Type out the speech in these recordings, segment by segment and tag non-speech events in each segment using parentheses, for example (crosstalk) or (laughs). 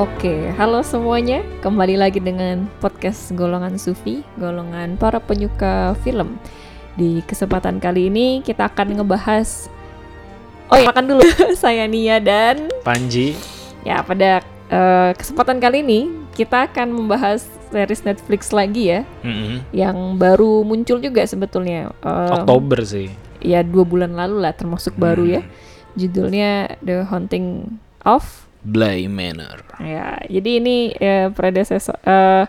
Oke, halo semuanya. Kembali lagi dengan podcast Golongan Sufi, golongan para penyuka film. Di kesempatan kali ini kita akan ngebahas Oh ya, makan dulu. (laughs) Saya Nia dan Panji. ya pada eh, kesempatan kali ini kita akan membahas series Netflix lagi ya, Mm-mm. yang baru muncul juga sebetulnya. Eh, Oktober sih. ya dua bulan lalu lah, termasuk baru ya. Judulnya The Haunting of Bly Manor. Ya, jadi ini eh, predecessor eh,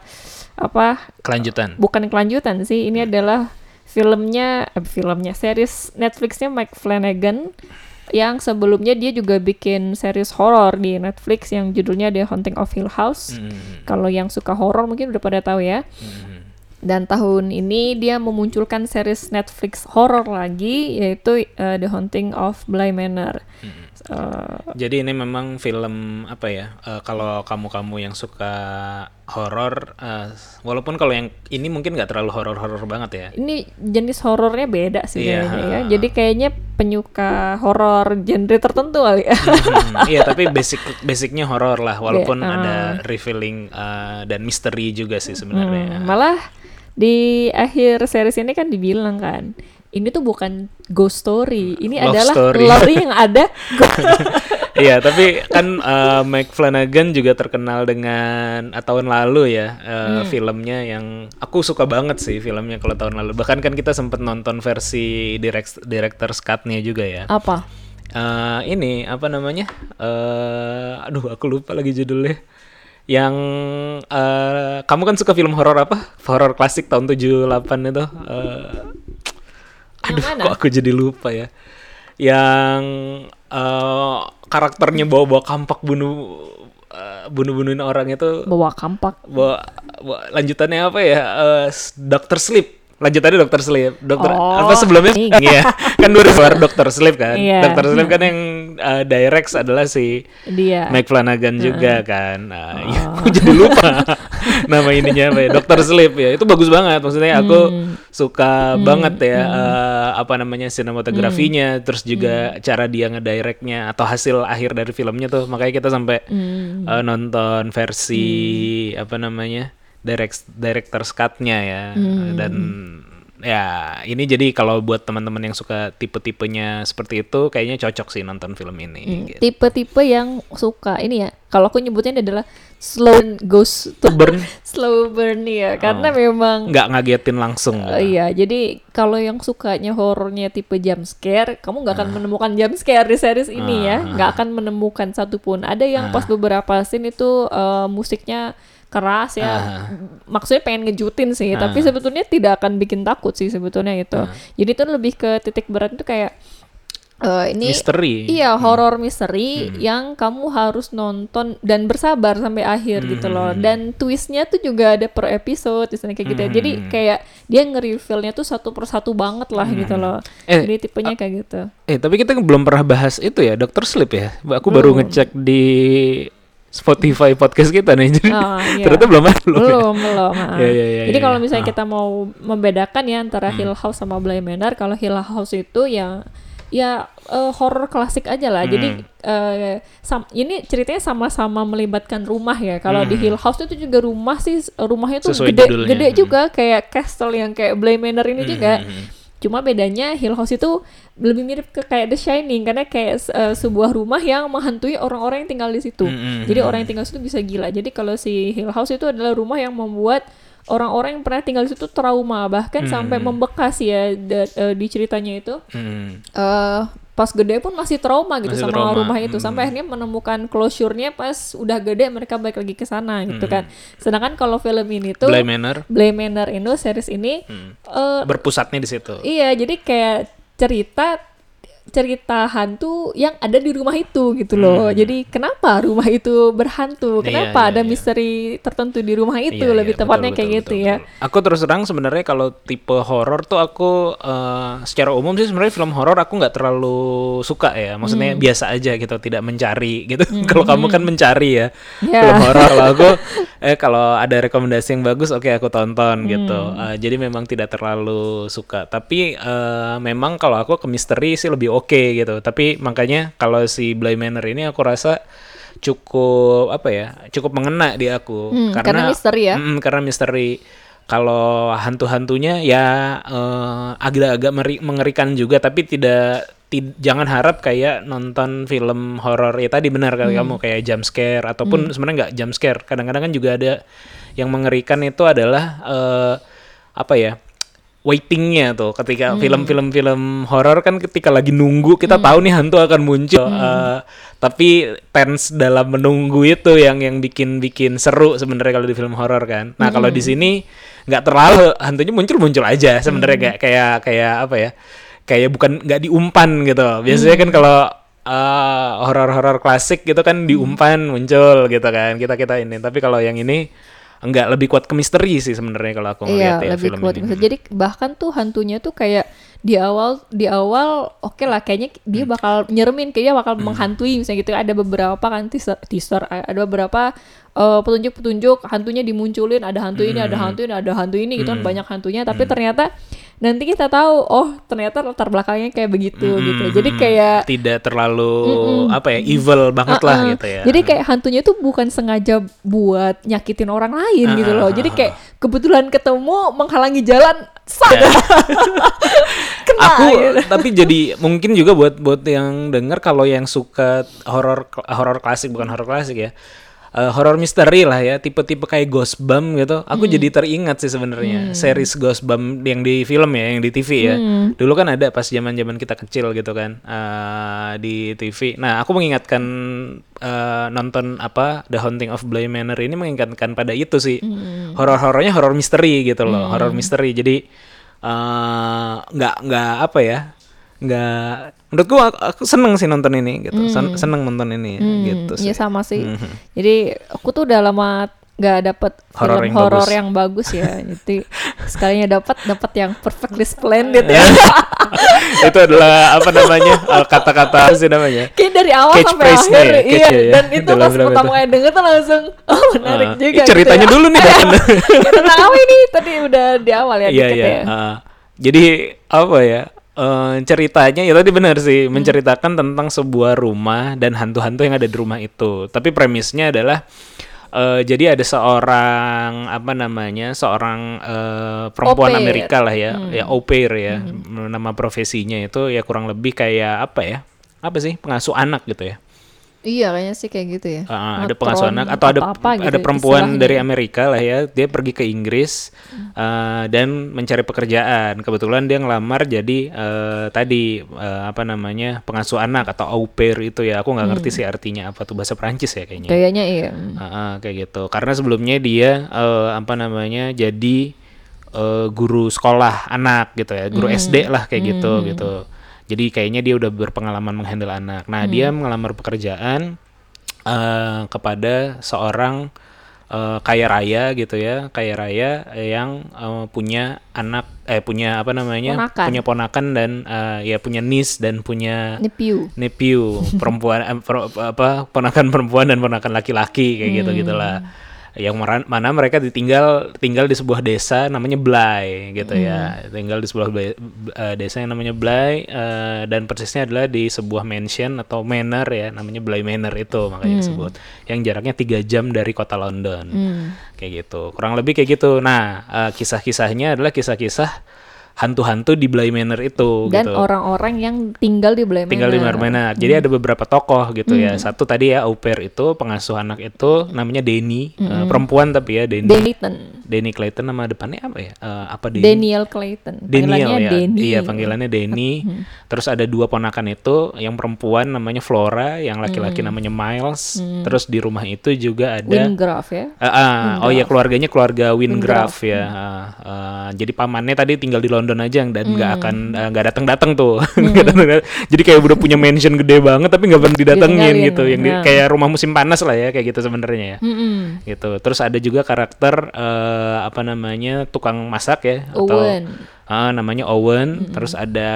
apa? Kelanjutan. Bukan kelanjutan sih, ini adalah filmnya eh, filmnya series Netflixnya Mike Flanagan yang sebelumnya dia juga bikin series horor di Netflix yang judulnya The Haunting of Hill House. Mm-mm. Kalau yang suka horor mungkin udah pada tahu ya. Mm-mm. Dan tahun ini dia memunculkan series Netflix horor lagi yaitu eh, The Haunting of Bly Manor. Mm-mm. Eh, Jadi ini memang film apa ya? eh, kalau kamu-kamu yang suka horor, eh, walaupun kalau yang ini mungkin nggak terlalu horor-horor banget ya. ini jenis horornya beda sih kayaknya ya. Jadi kayaknya penyuka horor genre tertentu kali ya. Hmm, iya tapi basic basicnya horor lah, walaupun Iya, ada revealing eh, dan misteri juga sih sebenarnya. Hmm, malah di akhir series ini kan dibilang kan, ini tuh bukan ghost story, ini Love adalah story. love yang ada. (laughs) Iya, tapi kan eh, Mike Flanagan juga terkenal dengan ah, tahun lalu ya eh, filmnya yang aku suka banget sih filmnya kalau tahun lalu. Bahkan kan kita sempat nonton versi direct director's cut-nya juga ya. Apa? Eh, ini apa namanya? eh aduh, aku lupa lagi judulnya. Yang eh, kamu kan suka film horor apa? Horor klasik tahun 78 itu. Eh, Yang Aduh, mana? kok aku jadi lupa ya. Yang eh, karakternya bawa-bawa kampak bunuh eh, bunuh-bunuhin orang itu Bawa kampak. bawa, bawa- lanjutannya apa ya? Eh, s- Dr. Sleep. Lanjutannya Dr. Sleep. Dokter Oh, apa sebelumnya? Iya. kan dua keluar Dr. Sleep kan. Iya. Dr. Sleep kan yang eh, direct adalah si Dia. Mike Flanagan juga kan. Ya, Oh. aku (laughs) jadi lupa nama ininya apa ya. Dr. Sleep ya. Itu bagus banget. Maksudnya aku Hmm. suka banget ya eh, apa namanya sinematografinya, terus juga Hmm. cara dia ngedirectnya atau hasil akhir dari filmnya tuh. Makanya kita sampai Hmm. eh, nonton versi apa namanya? Direct director's cut-nya ya. Hmm. Dan ya ini jadi kalau buat teman-teman yang suka tipe-tipenya seperti itu kayaknya cocok sih nonton film ini. Hmm, gitu. Tipe-tipe yang suka ini ya. Kalau aku nyebutnya adalah slow ghost to Burn (laughs) slow burn ya, karena Oh. memang nggak ngagetin langsung. Uh, gitu. iya, jadi kalau yang sukanya horornya tipe jump scare, kamu nggak akan Ah. menemukan jump scare di series ini ya, nggak akan menemukan satupun. Ada yang Ah. pas beberapa scene itu uh, musiknya keras ya, Ah. maksudnya pengen ngejutin sih, tapi sebetulnya tidak akan bikin takut sih sebetulnya itu. Ah. Jadi itu lebih ke titik berat itu kayak uh, ini Misteri. Iya, horor misteri yang kamu harus nonton dan bersabar sampai akhir gitu loh. Dan twistnya tuh juga ada per episode, misalnya kayak gitu. ya. Jadi kayak dia nge-reveal-nya tuh satu persatu banget lah gitu loh. Eh, Jadi tipenya kayak gitu. Eh tapi kita belum pernah bahas itu ya Dr. Sleep ya. Aku baru ngecek di Spotify podcast kita nih. Jadi Ah, iya. ternyata belum ada belum. ya? Belum, belum. (laughs) ah. Iya, iya, iya, Jadi iya. kalau misalnya Ah. kita mau membedakan ya antara Hill House sama Bly Manor, kalau Hill House itu ya ya eh, horor klasik aja lah. Jadi Hmm. eh, sam- ini ceritanya sama-sama melibatkan rumah ya. Kalau di Hmm. Hill House itu juga rumah sih rumahnya tuh Sesuai gede judulnya. gede Hmm. juga kayak castle yang kayak Bly Manor ini juga. Hmm. Cuma bedanya Hill House itu lebih mirip ke kayak The Shining karena kayak eh, sebuah rumah yang menghantui orang-orang yang tinggal di situ. Mm-mm. Jadi orang yang tinggal di situ bisa gila. Jadi kalau si Hill House itu adalah rumah yang membuat orang-orang yang pernah tinggal di situ trauma bahkan sampai membekas ya eh, di ceritanya itu. Hmm. eh pas gede pun masih trauma gitu Masih sama trauma. rumah itu Hmm. sampai akhirnya menemukan closure-nya pas udah gede mereka balik lagi ke sana gitu kan. Sedangkan kalau film ini tuh Bly Manor Bly Manor itu series ini Hmm. eh, berpusatnya di situ. Iya, jadi kayak cerita cerita hantu yang ada di rumah itu gitu loh. Jadi kenapa rumah itu berhantu? Hmm. Iya, Kenapa iya, ada iya. misteri tertentu di rumah itu? Iya, Lebih iya, tepatnya betul, kayak betul, gitu betul, ya. betul. Aku terus terang sebenarnya kalau tipe horor tuh aku eh, secara umum sih sebenarnya film horor aku nggak terlalu suka ya. Maksudnya Hmm. biasa aja gitu, tidak mencari gitu. (laughs) kalau kamu kan mencari ya Ya. film horor. Kalau aku (laughs) eh kalau ada rekomendasi yang bagus, oke aku tonton gitu. Hmm. Eh, jadi memang tidak terlalu suka. Tapi eh, memang kalau aku ke misteri sih lebih oke gitu. Tapi makanya kalau si Bly Manor ini aku rasa cukup apa ya cukup mengena di aku Hmm, karena misteri ya? Mm, karena misteri kalau hantu-hantunya ya eh, agak-agak mengerikan juga tapi tidak ti- jangan harap kayak nonton film horor. Ya tadi benar kali Hmm. kamu kayak jump scare ataupun sebenarnya nggak jump scare. Kadang-kadang kan juga ada yang mengerikan itu adalah eh, apa ya waitingnya tuh. Ketika film-film film horor kan ketika lagi nunggu kita tahu nih hantu akan muncul. Eh, tapi tense dalam menunggu itu yang yang bikin bikin seru sebenarnya kalau di film horor kan. Nah kalau di sini nggak terlalu hantunya muncul muncul aja sebenarnya. Kayak kayak kayak apa ya kayak bukan nggak diumpan gitu. Biasanya kan kalau eh, horor-horor klasik gitu kan diumpan muncul gitu kan kita kita ini. Tapi kalau yang ini enggak lebih kuat ke misteri sih sebenarnya kalau aku Iya, ngeliat ya lebih film kuat. ini. Bisa- Jadi bahkan tuh hantunya tuh kayak di awal di awal oke lah kayaknya dia Hmm. bakal nyeremin kayaknya bakal menghantui misalnya gitu. Ada beberapa kan teaser, teaser ada beberapa eh, petunjuk-petunjuk hantunya dimunculin ada hantu ini Hmm. ada hantu ini ada hantu ini gitu kan banyak hantunya. Tapi ternyata nanti kita tahu oh ternyata latar belakangnya kayak begitu gitu jadi Hmm, kayak tidak terlalu apa ya evil banget lah Uh-uh. gitu ya. Jadi kayak hantunya tuh bukan sengaja buat nyakitin orang lain gitu loh. Jadi kayak kebetulan ketemu menghalangi jalan sak. (laughs) Kena aku gitu. (laughs) tapi jadi mungkin juga buat buat yang denger kalau yang suka horor horor klasik bukan horor klasik ya. Eh, horor misteri lah ya, tipe-tipe kayak Ghostbump gitu. Aku jadi teringat sih sebenarnya series Ghostbump yang di film ya, yang di TV ya. Dulu kan ada pas zaman-zaman kita kecil gitu kan eh, di TV. Nah, aku mengingatkan eh, nonton apa The Haunting of Bly Manor ini mengingatkan pada itu sih. Horor-horornya horor misteri gitu loh, horor misteri. Jadi eh, nggak nggak apa ya nggak menurutku aku, aku seneng sih nonton ini gitu Sen- seneng nonton ini gitu Iya sih sama sih. Jadi aku tuh udah lama nggak dapet Horor film yang horor bagus. yang bagus ya. (laughs) Jadi sekalinya dapat dapat yang perfectly splendid ya. (laughs) itu adalah apa namanya eh, kata-kata sih namanya Kayak dari awal Catch sampai akhir ya, iya. ya, Dan itu dalam pas pertama kali denger tuh langsung (laughs) oh menarik Ah, juga. ih, ceritanya gitu ya. dulu nih ya, tentang apa ini tadi udah di awal ya iya dikit iya ya. ah. jadi apa ya eh, ceritanya ya tadi benar sih Hmm. menceritakan tentang sebuah rumah dan hantu-hantu yang ada di rumah itu. Tapi premisnya adalah eh, jadi ada seorang apa namanya seorang eh, perempuan. Amerika lah ya. Hmm. ya au pair ya. Nama profesinya itu ya kurang lebih kayak apa ya? Apa sih? Pengasuh anak gitu ya Iya kayaknya sih kayak gitu ya. Ah, ada pengasuh anak atau ada apa-apa gitu ada perempuan dari Amerika lah ya dia pergi ke Inggris eh, dan mencari pekerjaan. Kebetulan dia ngelamar jadi eh, tadi eh, apa namanya pengasuh anak atau au pair itu ya. Aku nggak ngerti sih artinya apa tuh bahasa Perancis ya kayaknya. Kayaknya iya. Ah, ah, kayak gitu. Karena sebelumnya dia eh, apa namanya jadi eh, guru sekolah anak gitu ya guru SD lah kayak gitu gitu jadi kayaknya dia udah berpengalaman menghandle anak. Nah dia mengelamar pekerjaan eh, kepada seorang eh, kaya raya gitu ya. Kaya raya yang eh, punya anak eh punya apa namanya? Ponakan. punya ponakan dan eh, ya punya niece dan punya Nephew. nephew perempuan eh, per- apa ponakan perempuan dan ponakan laki-laki kayak gitu gitulah yang mana mereka ditinggal tinggal di sebuah desa namanya Blay gitu ya. Tinggal di sebuah Blay- eh, desa yang namanya Blay eh, dan persisnya adalah di sebuah mansion atau manor ya namanya Blay Manor itu makanya disebut yang jaraknya tiga jam dari kota London. Hmm. kayak gitu kurang lebih kayak gitu. Nah eh, kisah-kisahnya adalah kisah-kisah hantu-hantu di Bly Manor itu Dan gitu orang-orang yang tinggal di Bly tinggal di Manor. mana Jadi ada beberapa tokoh gitu ya. Satu tadi ya au pair itu pengasuh anak itu namanya Denny, Eh, perempuan tapi ya Denny. Clayton. Denny Clayton nama depannya apa ya? Eh, apa Denny? Daniel Clayton. Daniel Panggilannya ya. Denny. Iya, panggilannya Denny. (laughs) Terus ada dua ponakan itu, yang perempuan namanya Flora, yang laki-laki namanya Miles. Terus di rumah itu juga ada Wingraf ya. Ah, ah, oh ya keluarganya keluarga Wingraf ya. Ah, ah, jadi pamannya tadi tinggal di London aja dan nggak Hmm. akan ah, nggak datang datang tuh. (laughs) Nggak datang-datang. jadi kayak udah punya mansion gede banget tapi nggak pernah didatengin gitu. Yang di- nah. kayak rumah musim panas lah ya kayak gitu sebenarnya ya. Mm-mm. Gitu. Terus ada juga karakter eh, apa namanya tukang masak ya Owen. Ah, namanya Owen. Terus ada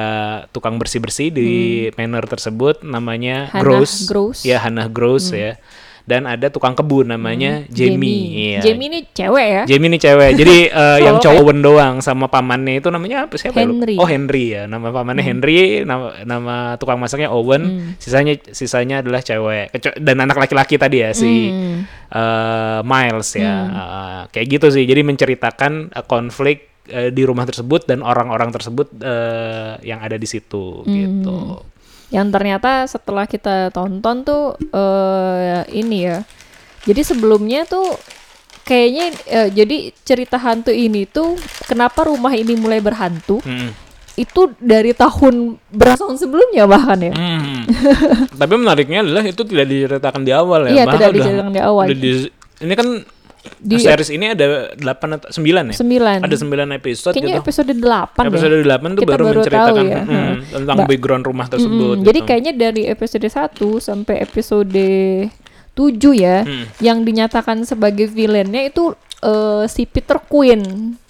tukang bersih bersih di manor tersebut namanya Hannah Gross. Gross. Ya Hannah Gross ya. Dan ada tukang kebun namanya Jamie. Iya. Jamie ini cewek ya? Jamie ini cewek. Jadi (laughs) eh, yang Cowok Owen doang sama pamannya itu namanya apa siapa ya? Henry. Oh Henry ya. Nama pamannya Henry, nama nama tukang masaknya Owen. Sisanya sisanya adalah cewek. Dan anak laki-laki tadi ya si Hmm. eh, Miles ya. Eh, kayak gitu sih. Jadi menceritakan eh, konflik eh, di rumah tersebut dan orang-orang tersebut eh, yang ada di situ gitu. Yang ternyata setelah kita tonton tuh eh ini ya. Jadi sebelumnya tuh kayaknya eh, jadi cerita hantu ini tuh kenapa rumah ini mulai berhantu Hmm. itu dari tahun berapa tahun sebelumnya bahkan ya. Hmm. (laughs) Tapi menariknya adalah itu tidak diceritakan di awal ya. Iya, Bahkan tidak diceritakan di awal. di- ini kan Di series ini ada 8 atau 9 ya? sembilan. Ada 9 episode Kayaknya gitu. episode 8 Episode 8 tuh Kita baru, baru menceritakan ya. hmm, Hmm. tentang Ba- background rumah tersebut. Jadi gitu. kayaknya dari episode 1 sampai episode 7 ya Hmm. yang dinyatakan sebagai villainnya itu eh, si Peter Quinn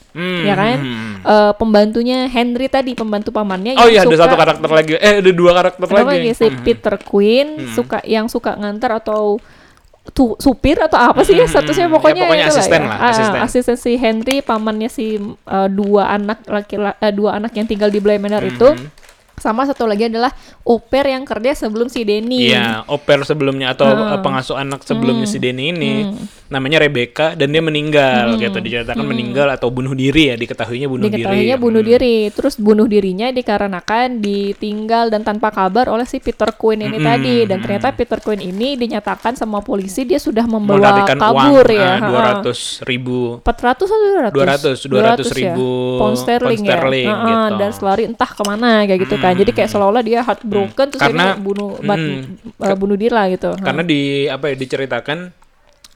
Hmm, ya kan? hmm. Eh, pembantunya Henry tadi, pembantu pamannya Oh iya ada suka satu karakter lagi. Eh ada dua karakter lagi. lagi si Hmm. Peter Quinn suka yang suka ngantar atau tu, supir atau apa sih ya Hmm, statusnya ya, pokoknya pokoknya itulah asisten ya. lah, Ah, asisten. asisten si Henry pamannya si eh, dua anak laki eh, dua anak yang tinggal di Bly Manor itu Hmm. Sama satu lagi adalah oper yang kerja sebelum si Denny Iya, oper sebelumnya atau Hmm. eh, pengasuh anak sebelumnya si Denny ini namanya Rebecca dan dia meninggal gitu diceritakan meninggal atau bunuh diri ya diketahuinya bunuh diketahuinya diri. bunuh Hmm. diri terus bunuh dirinya dikarenakan ditinggal dan tanpa kabar oleh si Peter Quinn ini Mm-mm, tadi dan ternyata Peter Quinn ini dinyatakan sama polisi dia sudah membawa melarikan kabur uang ya ah, 200 ribu 400 atau 200? 200 200 ya? ribu pound sterling, pound sterling ya. Gitu. dan selari entah ke mana kayak gitu kan. Jadi kayak seolah-olah dia heartbroken terus Karena- bunuh bat- mm, eh, bunuh diri lah gitu. karena di apa ya diceritakan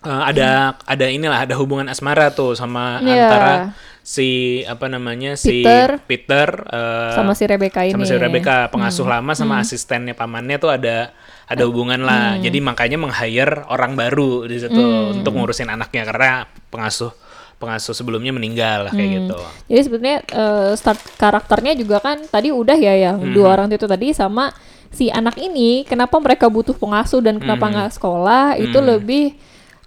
eh, ada ada inilah ada hubungan asmara tuh sama Iya. antara si apa namanya si Peter. Peter eh, sama si Rebecca ini. sama si Rebecca pengasuh lama sama asistennya pamannya tuh ada ada hubungan lah jadi makanya meng-hire orang baru di situ untuk ngurusin anaknya karena pengasuh pengasuh sebelumnya meninggal lah kayak gitu. Jadi sebetulnya eh, start karakternya juga kan tadi udah ya yang Hmm. dua orang itu tadi sama si anak ini. Kenapa mereka butuh pengasuh dan kenapa Hmm. nggak sekolah? Itu lebih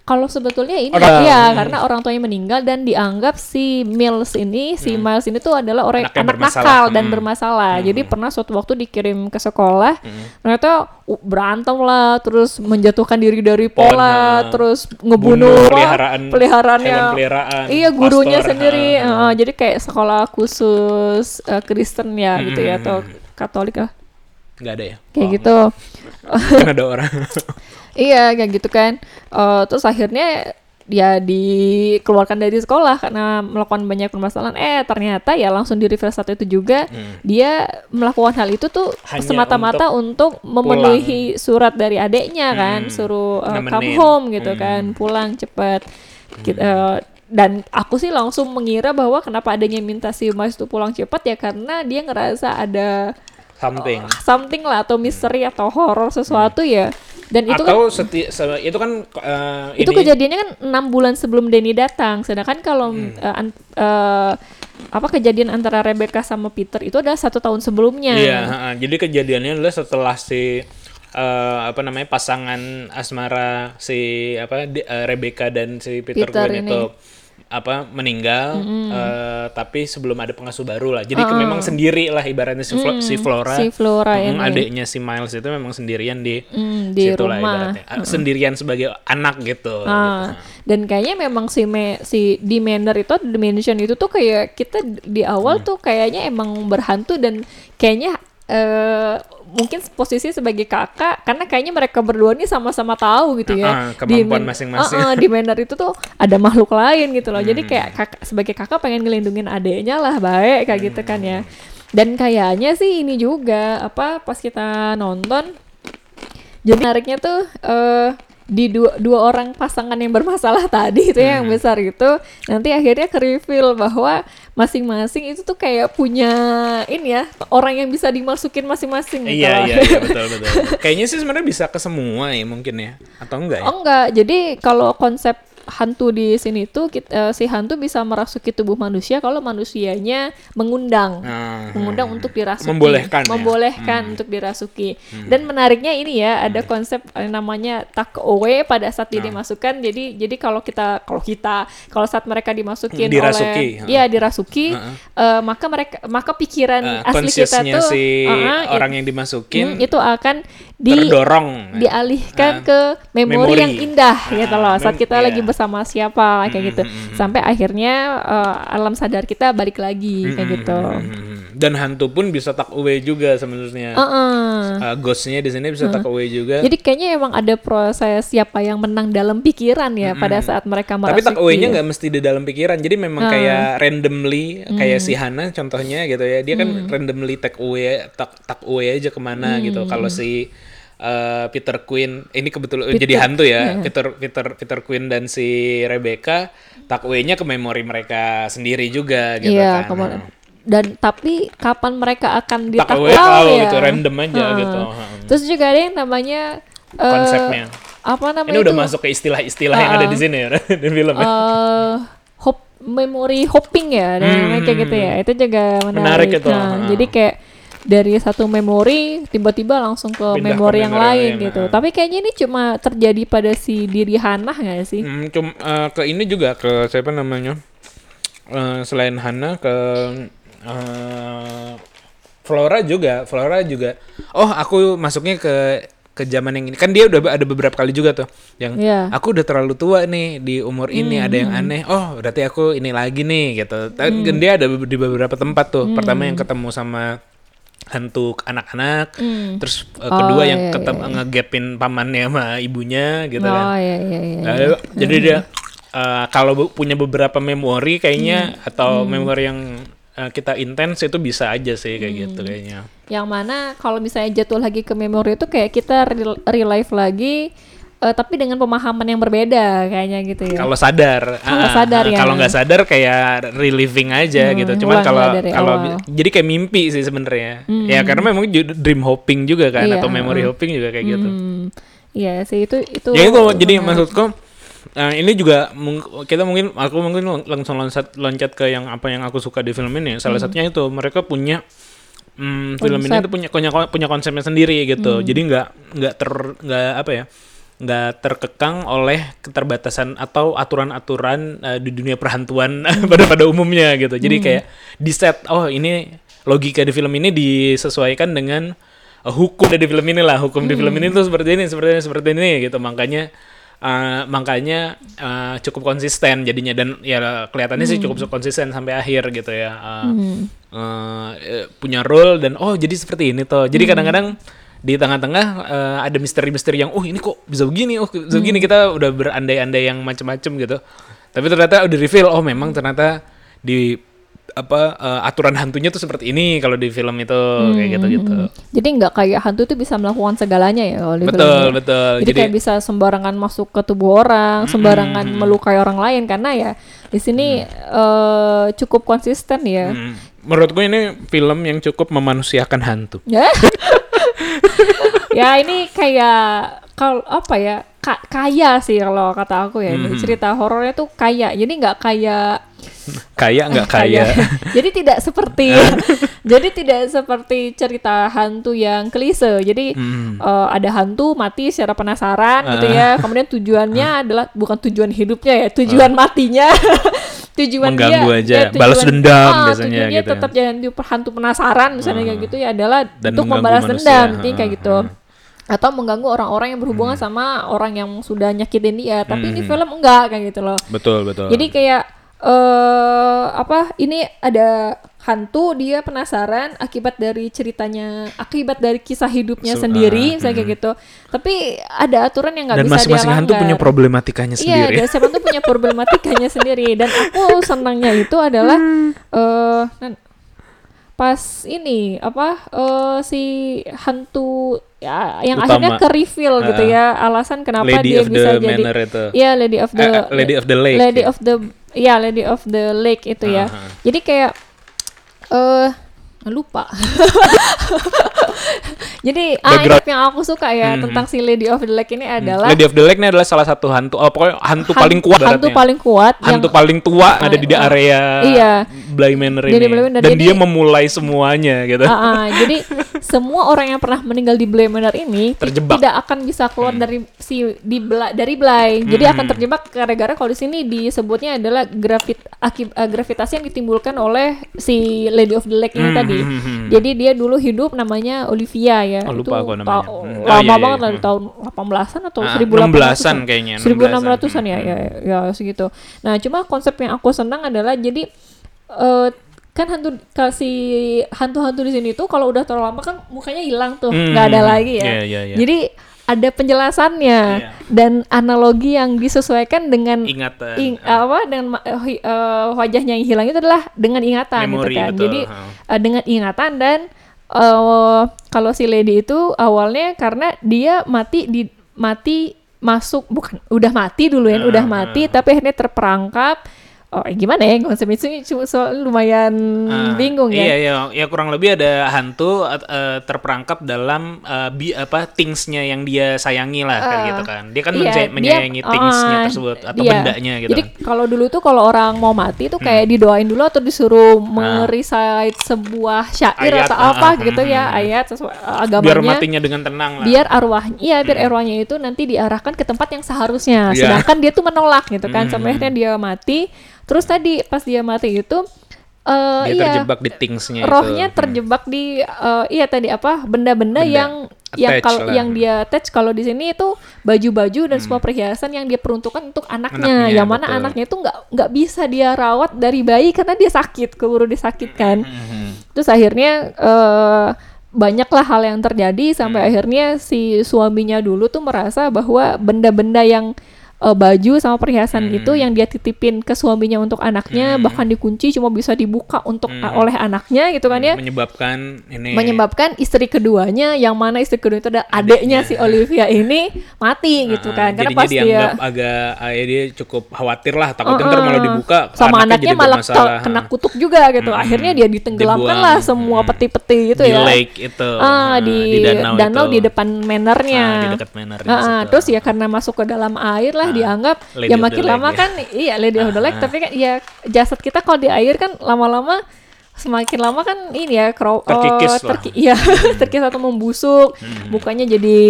kalau sebetulnya ini Orang- ya karena orang tuanya meninggal dan dianggap si Miles ini si Miles ini tuh adalah orang Hmm. Anak yang anak nakal dan Hmm. bermasalah. Jadi pernah suatu waktu dikirim ke sekolah ternyata uh, berantem lah terus menjatuhkan diri dari pola ha. terus Bunuh ngebunuh wah, peliharaan peliharaannya peliharaan, iya gurunya pastor, sendiri. Heeh, jadi kayak sekolah khusus eh, Kristen ya gitu ya Hmm. atau Katolik lah nggak ada ya? Kayak Oh, gitu. kan (laughs) ada orang. (laughs) Iya kayak gitu kan. Eh, terus akhirnya ya dikeluarkan dari sekolah karena melakukan banyak permasalahan. Eh ternyata ya langsung di reverse satu itu juga dia melakukan hal itu tuh Hmm. Semata-mata untuk, memenuhi surat dari adeknya kan. Hmm, suruh eh, come home gitu Hmm. kan. Pulang cepat Gitu, eh, dan aku sih langsung mengira bahwa kenapa adanya minta si Mas itu pulang cepat ya karena dia ngerasa ada something something lah atau misteri atau horor sesuatu ya dan itu kan atau seti- se- itu kan eh, itu ini kejadiannya kan enam bulan sebelum Denny datang sedangkan kalau Hmm. an- eh, apa kejadian antara Rebecca sama Peter itu adalah satu tahun sebelumnya Iya, ha-ha. jadi kejadiannya adalah setelah si eh, apa namanya pasangan asmara si apa eh, Rebecca dan si Peter, Peter ini. itu apa meninggal eh, tapi sebelum ada pengasuh baru lah. Jadi ke- memang sendiri lah ibaratnya si, Flo- si Flora. si Flora Mm, adiknya si Miles itu memang sendirian di Hmm, di situ lah rumah ibaratnya. Ah, Sendirian sebagai anak gitu. Ah, dan kayaknya memang si me, si di Manor itu dimension itu tuh kayak kita di awal Hmm. tuh kayaknya emang berhantu dan kayaknya eh mungkin posisi sebagai kakak karena kayaknya mereka berdua nih sama-sama tahu gitu ya Ah, ah, kemampuan masing-masing. Ah, ah, di Manor itu tuh ada makhluk lain gitu loh jadi Hmm. kayak kakak sebagai kakak pengen ngelindungin adeknya lah baik kayak gitu kan ya dan kayaknya sih ini juga apa pas kita nonton jadi menariknya tuh eh di dua, dua orang pasangan yang bermasalah (laughs) tadi itu ya, yang Hmm. besar itu nanti akhirnya ke reveal bahwa masing-masing itu tuh kayak punya ini ya orang yang bisa dimasukin masing-masing gitu Iya iya iya betul betul. (laughs) Kayaknya sih sebenarnya bisa ke semua ya mungkin ya atau enggak ya? Oh enggak, jadi kalau konsep hantu di sini tuh kit- eh, si hantu bisa merasuki tubuh manusia kalau manusianya mengundang. Nah, mengundang untuk dirasuki. Membolehkan ya? membolehkan untuk dirasuki. Dan menariknya ini ya ada konsep eh, namanya tak away pada saat dia dimasukkan. Jadi jadi kalau kita kalau kita kalau saat mereka dimasukin Dirasuki, oleh ya dirasuki eh, maka mereka maka pikiran eh, asli kita tuh si it- orang yang dimasukin. Hmm, itu akan di terdorong. dialihkan Ah. ke memori, Memori. yang indah gitu loh saat kita iya. lagi bersama siapa kayak gitu sampai akhirnya eh, alam sadar kita balik lagi kayak gitu Hmm, Dan hantu pun bisa tak away juga sebenarnya. Heeh. Uh, ghostnya di sini bisa tak away juga. Jadi kayaknya emang ada proses siapa yang menang dalam pikiran ya pada saat mereka Tapi merasuki. tak away-nya nggak mesti di dalam pikiran. Jadi memang kayak randomly kayak si Hana contohnya gitu ya. Dia kan randomly take away tak tak away aja ke mana gitu. Kalau si uh, Peter Quinn ini kebetulan jadi hantu ya. Peter Peter Peter Quinn dan si Rebecca tak away-nya ke memori mereka sendiri juga gitu Iya, kan. kemana- dan tapi kapan mereka akan oh, ya? gitu random aja Heeh. gitu. Terus juga ada yang namanya eh, Konsepnya. apa namanya Ini udah itu? masuk ke istilah-istilah yang ada di sini ya (laughs) di film ya. eh hop memory hopping ya, dan namanya kayak gitu ya. Itu juga menarik. Hmm. Menarik itu, Nah, heeh. jadi kayak dari satu memori tiba-tiba langsung ke Pindah ke memori yang lain lain, gitu. heeh. Tapi kayaknya ini cuma terjadi pada si diri Hannah nggak sih? Hmm, cum, eh, ke ini juga ke siapa namanya? Eh, selain Hana ke eh, Flora juga, Flora juga. Oh, aku masuknya ke ke zaman yang ini. Kan dia udah ada beberapa kali juga tuh yang. Hmm, aku udah terlalu tua nih di umur ini ada yang aneh. Oh, berarti aku ini lagi nih gitu. Tapi kan dia ada di beberapa tempat tuh. Hmm. Pertama yang ketemu sama hantu anak-anak, Hmm. terus eh, kedua Oh, yang iya, ketemu ngegapin pamannya sama ibunya gitu kan. Oh iya iya iya. Nah, jadi dia uh, kalau punya beberapa memori kayaknya Hmm. atau memori yang uh, kita intens itu bisa aja sih kayak gitu Hmm. kayaknya. Yang mana kalau misalnya jatuh lagi ke memori itu kayak kita rel- relive lagi eh, tapi dengan pemahaman yang berbeda kayaknya gitu ya. Kalau sadar, Kalau ah, sadar ah, ya. Kalau nggak sadar kayak reliving aja Hmm, gitu. Cuman kalau dari kalau. Hmm. jadi kayak mimpi sih sebenarnya. Ya karena memang dream hopping juga kan Iya, atau memory hopping juga kayak gitu. Hmm, Iya sih itu itu. Jadi kalau jadi menarik. maksudku Nah, ini juga kita mungkin aku mungkin lang- langsung loncat loncat ke yang apa yang aku suka di film ini. Salah satunya itu mereka punya hmm, film ini tuh punya punya punya konsepnya sendiri gitu. Jadi nggak nggak ter nggak apa ya nggak terkekang oleh keterbatasan atau aturan-aturan eh, di dunia perhantuan (laughs) pada pada umumnya gitu. Jadi kayak di set oh ini logika di film ini disesuaikan dengan eh, hukum di film ini lah. Hukum di film ini tuh seperti ini, seperti ini, seperti ini gitu. Makanya eh, makanya eh, cukup konsisten jadinya dan ya kelihatannya sih cukup konsisten sampai akhir gitu ya. Eh, eh, eh, punya role dan oh jadi seperti ini tuh. Jadi kadang-kadang di tengah-tengah eh, ada misteri-misteri yang oh ini kok bisa begini, oh bisa begini kita udah berandai-andai yang macem-macem gitu. Tapi ternyata udah reveal oh memang ternyata di apa eh, aturan hantunya tuh seperti ini kalau di film itu kayak gitu-gitu. Jadi nggak kayak hantu itu bisa melakukan segalanya ya kalau di film Betul, ini. betul. Jadi, kayak bisa sembarangan masuk ke tubuh orang, sembarangan melukai orang lain karena ya di sini eh, cukup konsisten ya. Hmm, menurutku ini film yang cukup memanusiakan hantu. Ya. ya ini kayak kalau apa ya ka- kaya sih kalau kata aku ya. Ini cerita horornya tuh kaya. Jadi nggak kayak Kaya nggak kaya? (laughs) jadi tidak seperti (laughs) jadi tidak seperti cerita hantu yang klise. Jadi Hmm. eh, ada hantu mati secara penasaran gitu ya. Kemudian tujuannya adalah bukan tujuan hidupnya ya tujuan matinya (laughs) tujuan Mengganggu dia aja, ya, balas tujuan- dendam ah, biasanya tujuannya gitu ya. tetap jangan di hantu penasaran misalnya kayak gitu ya adalah Dan untuk membalas manusia. dendam intinya kayak Ah, gitu atau mengganggu orang-orang yang berhubungan Hmm. sama orang yang sudah nyakitin dia tapi ini film enggak kayak gitu loh Betul, betul. jadi kayak eh apa ini ada hantu dia penasaran akibat dari ceritanya akibat dari kisah hidupnya Se- sendiri ah, misalnya kayak gitu tapi ada aturan yang nggak bisa dia masing-masing hantu langgar. punya problematikanya Iya, sendiri. dan siapa tuh punya problematikanya (laughs) sendiri. Dan aku senangnya itu adalah Hmm. eh nan- pas ini apa eh si hantu ya yang Utama. akhirnya ke reveal gitu Ah. ya alasan kenapa Lady dia bisa jadi itu. Iya, Lady of the Lady of the Lake, Lady ya. of the ya Lady of the Lake itu ya. Aha. Jadi kayak eh lupa. (laughs) Jadi ah, Background. yang aku suka ya Mhm. tentang si Lady of the Lake ini adalah Lady of the Lake ini adalah salah satu hantu, oh, pokoknya hantu han- paling kuat hantu baratnya. paling kuat yang hantu paling tua ada di Ah, area iya. Bly Manor ini. Bly Manor. Dan Jadi- dia memulai semuanya gitu. Ah, ah, jadi semua orang yang pernah meninggal di Bly Manor ini Terjebak. tidak akan bisa keluar dari si di Bla- dari Bly. Jadi Hmm. akan terjebak gara-gara kalau di sini disebutnya adalah gravit akib, eh, gravitasi yang ditimbulkan oleh si Lady of the Lake ini Hmm, tadi. Hmm, hmm. Jadi dia dulu hidup namanya Olivia ya. Oh, lupa Itu aku namanya. ta- Hmm. Lama Oh, iya, iya, banget iya. lah di tahun 18-an atau Ah, 1800-an 16-an kayaknya, 1600-an ya, 16-an. ya ya segitu. Nah, cuma konsep yang aku senang adalah jadi eh kan hantu kasih hantu-hantu di sini tuh kalau udah terlalu lama kan mukanya hilang tuh, Hmm, nggak ada lagi ya. iya, iya, iya. Jadi ada penjelasannya Iya. dan analogi yang disesuaikan dengan Ingatan. ing- apa dengan eh, wajahnya yang hilang itu adalah dengan ingatan Memori, gitu kan. betul. Jadi eh, dengan ingatan dan eh kalau si lady itu awalnya karena dia mati di mati masuk bukan udah mati dulu ya, Ah, udah mati tapi akhirnya terperangkap. Oh, eh, gimana ya konsep itu cuma so, lumayan Ah, bingung ya. Iya, iya, ya kurang lebih ada hantu eh, terperangkap dalam eh, bi apa thingsnya yang dia sayangi lah kayak Ah, gitu kan. Dia kan Iya, menca- dia- menyayangi thingsnya ah, tersebut atau iya. bendanya gitu. Jadi kan. Hmm. kalau dulu tuh kalau orang mau mati tuh kayak didoain dulu atau disuruh merecite sebuah syair Ayat, atau ah, apa ah, gitu hmm, ya hmm. ayat sesuai uh, agamanya. Biar matinya dengan tenang lah. biar arwahnya iya biar arwahnya itu nanti diarahkan ke tempat yang seharusnya Iya. sedangkan dia tuh menolak gitu kan Hmm. sampai akhirnya dia mati terus tadi pas dia mati itu eh dia iya terjebak di thingsnya rohnya itu. terjebak di eh, iya tadi apa benda-benda Benda. yang yang Attach kalau lah. yang dia attach kalau di sini itu baju-baju dan semua perhiasan yang dia peruntukkan untuk anaknya, Anaknya, yang mana betul. anaknya itu nggak nggak bisa dia rawat dari bayi karena dia sakit keburu disakitkan Mhm. terus akhirnya eh banyaklah hal yang terjadi sampai Hmm. akhirnya si suaminya dulu tuh merasa bahwa benda-benda yang eh, baju sama perhiasan Hmm. itu yang dia titipin ke suaminya untuk anaknya bahkan dikunci cuma bisa dibuka untuk Hmm. oleh anaknya gitu kan ya menyebabkan ini menyebabkan istri keduanya yang mana istri kedua itu ada adiknya si Olivia ini mati (laughs) gitu Ah, kan karena pas dia agak ah, ya dia cukup khawatir lah takutnya ntar Uh-uh. malah dibuka sama anaknya jadi malah bermasalah. ke- kena kutuk juga gitu Mm-mm. akhirnya dia ditenggelamkan Dibuang. lah semua Mm-mm. peti-peti gitu di ya lake itu ah ah, di, danau, itu. di depan manornya Ah, di dekat manor di ah, situ. terus ya karena masuk ke dalam air lah Ah, dianggap Lady ya of the makin lama ya. kan iya Lady of the Lake Ah, tapi kan ya jasad kita kalau di air kan lama-lama semakin lama kan ini ya kro- Terkikis oh, lah. terki- iya (laughs) terkikis atau membusuk Hmm. mukanya jadi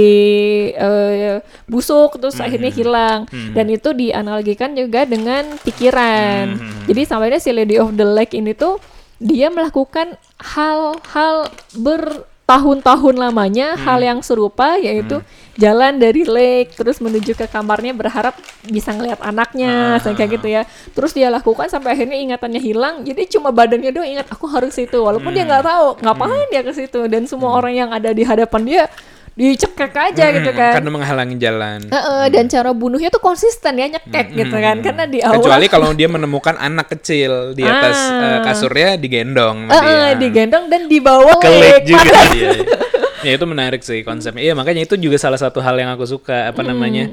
eh, busuk terus akhirnya hilang Hmm. dan itu dianalogikan juga dengan pikiran Hmm. jadi sampai si Lady of the Lake ini tuh dia melakukan hal-hal bertahun-tahun lamanya hal Hmm. yang serupa yaitu jalan dari lake terus menuju ke kamarnya berharap bisa ngelihat anaknya Ah. kayak gitu ya. Terus dia lakukan sampai akhirnya ingatannya hilang. Jadi cuma badannya doang ingat aku harus situ. Walaupun dia nggak tahu ngapain dia ke situ. Dan semua orang yang ada di hadapan dia dicekek aja gitu Hmm, kan. karena menghalangi jalan. Heeh, dan cara bunuhnya tuh konsisten ya nyekek gitu kan. Karena di awal kecuali (laughs) kalau dia menemukan anak kecil di atas Ah. eh, kasurnya digendong sama Heeh, dia. digendong dan dibawa ke lake juga (laughs) ya itu menarik sih konsepnya. Iya makanya itu juga salah satu hal yang aku suka apa namanya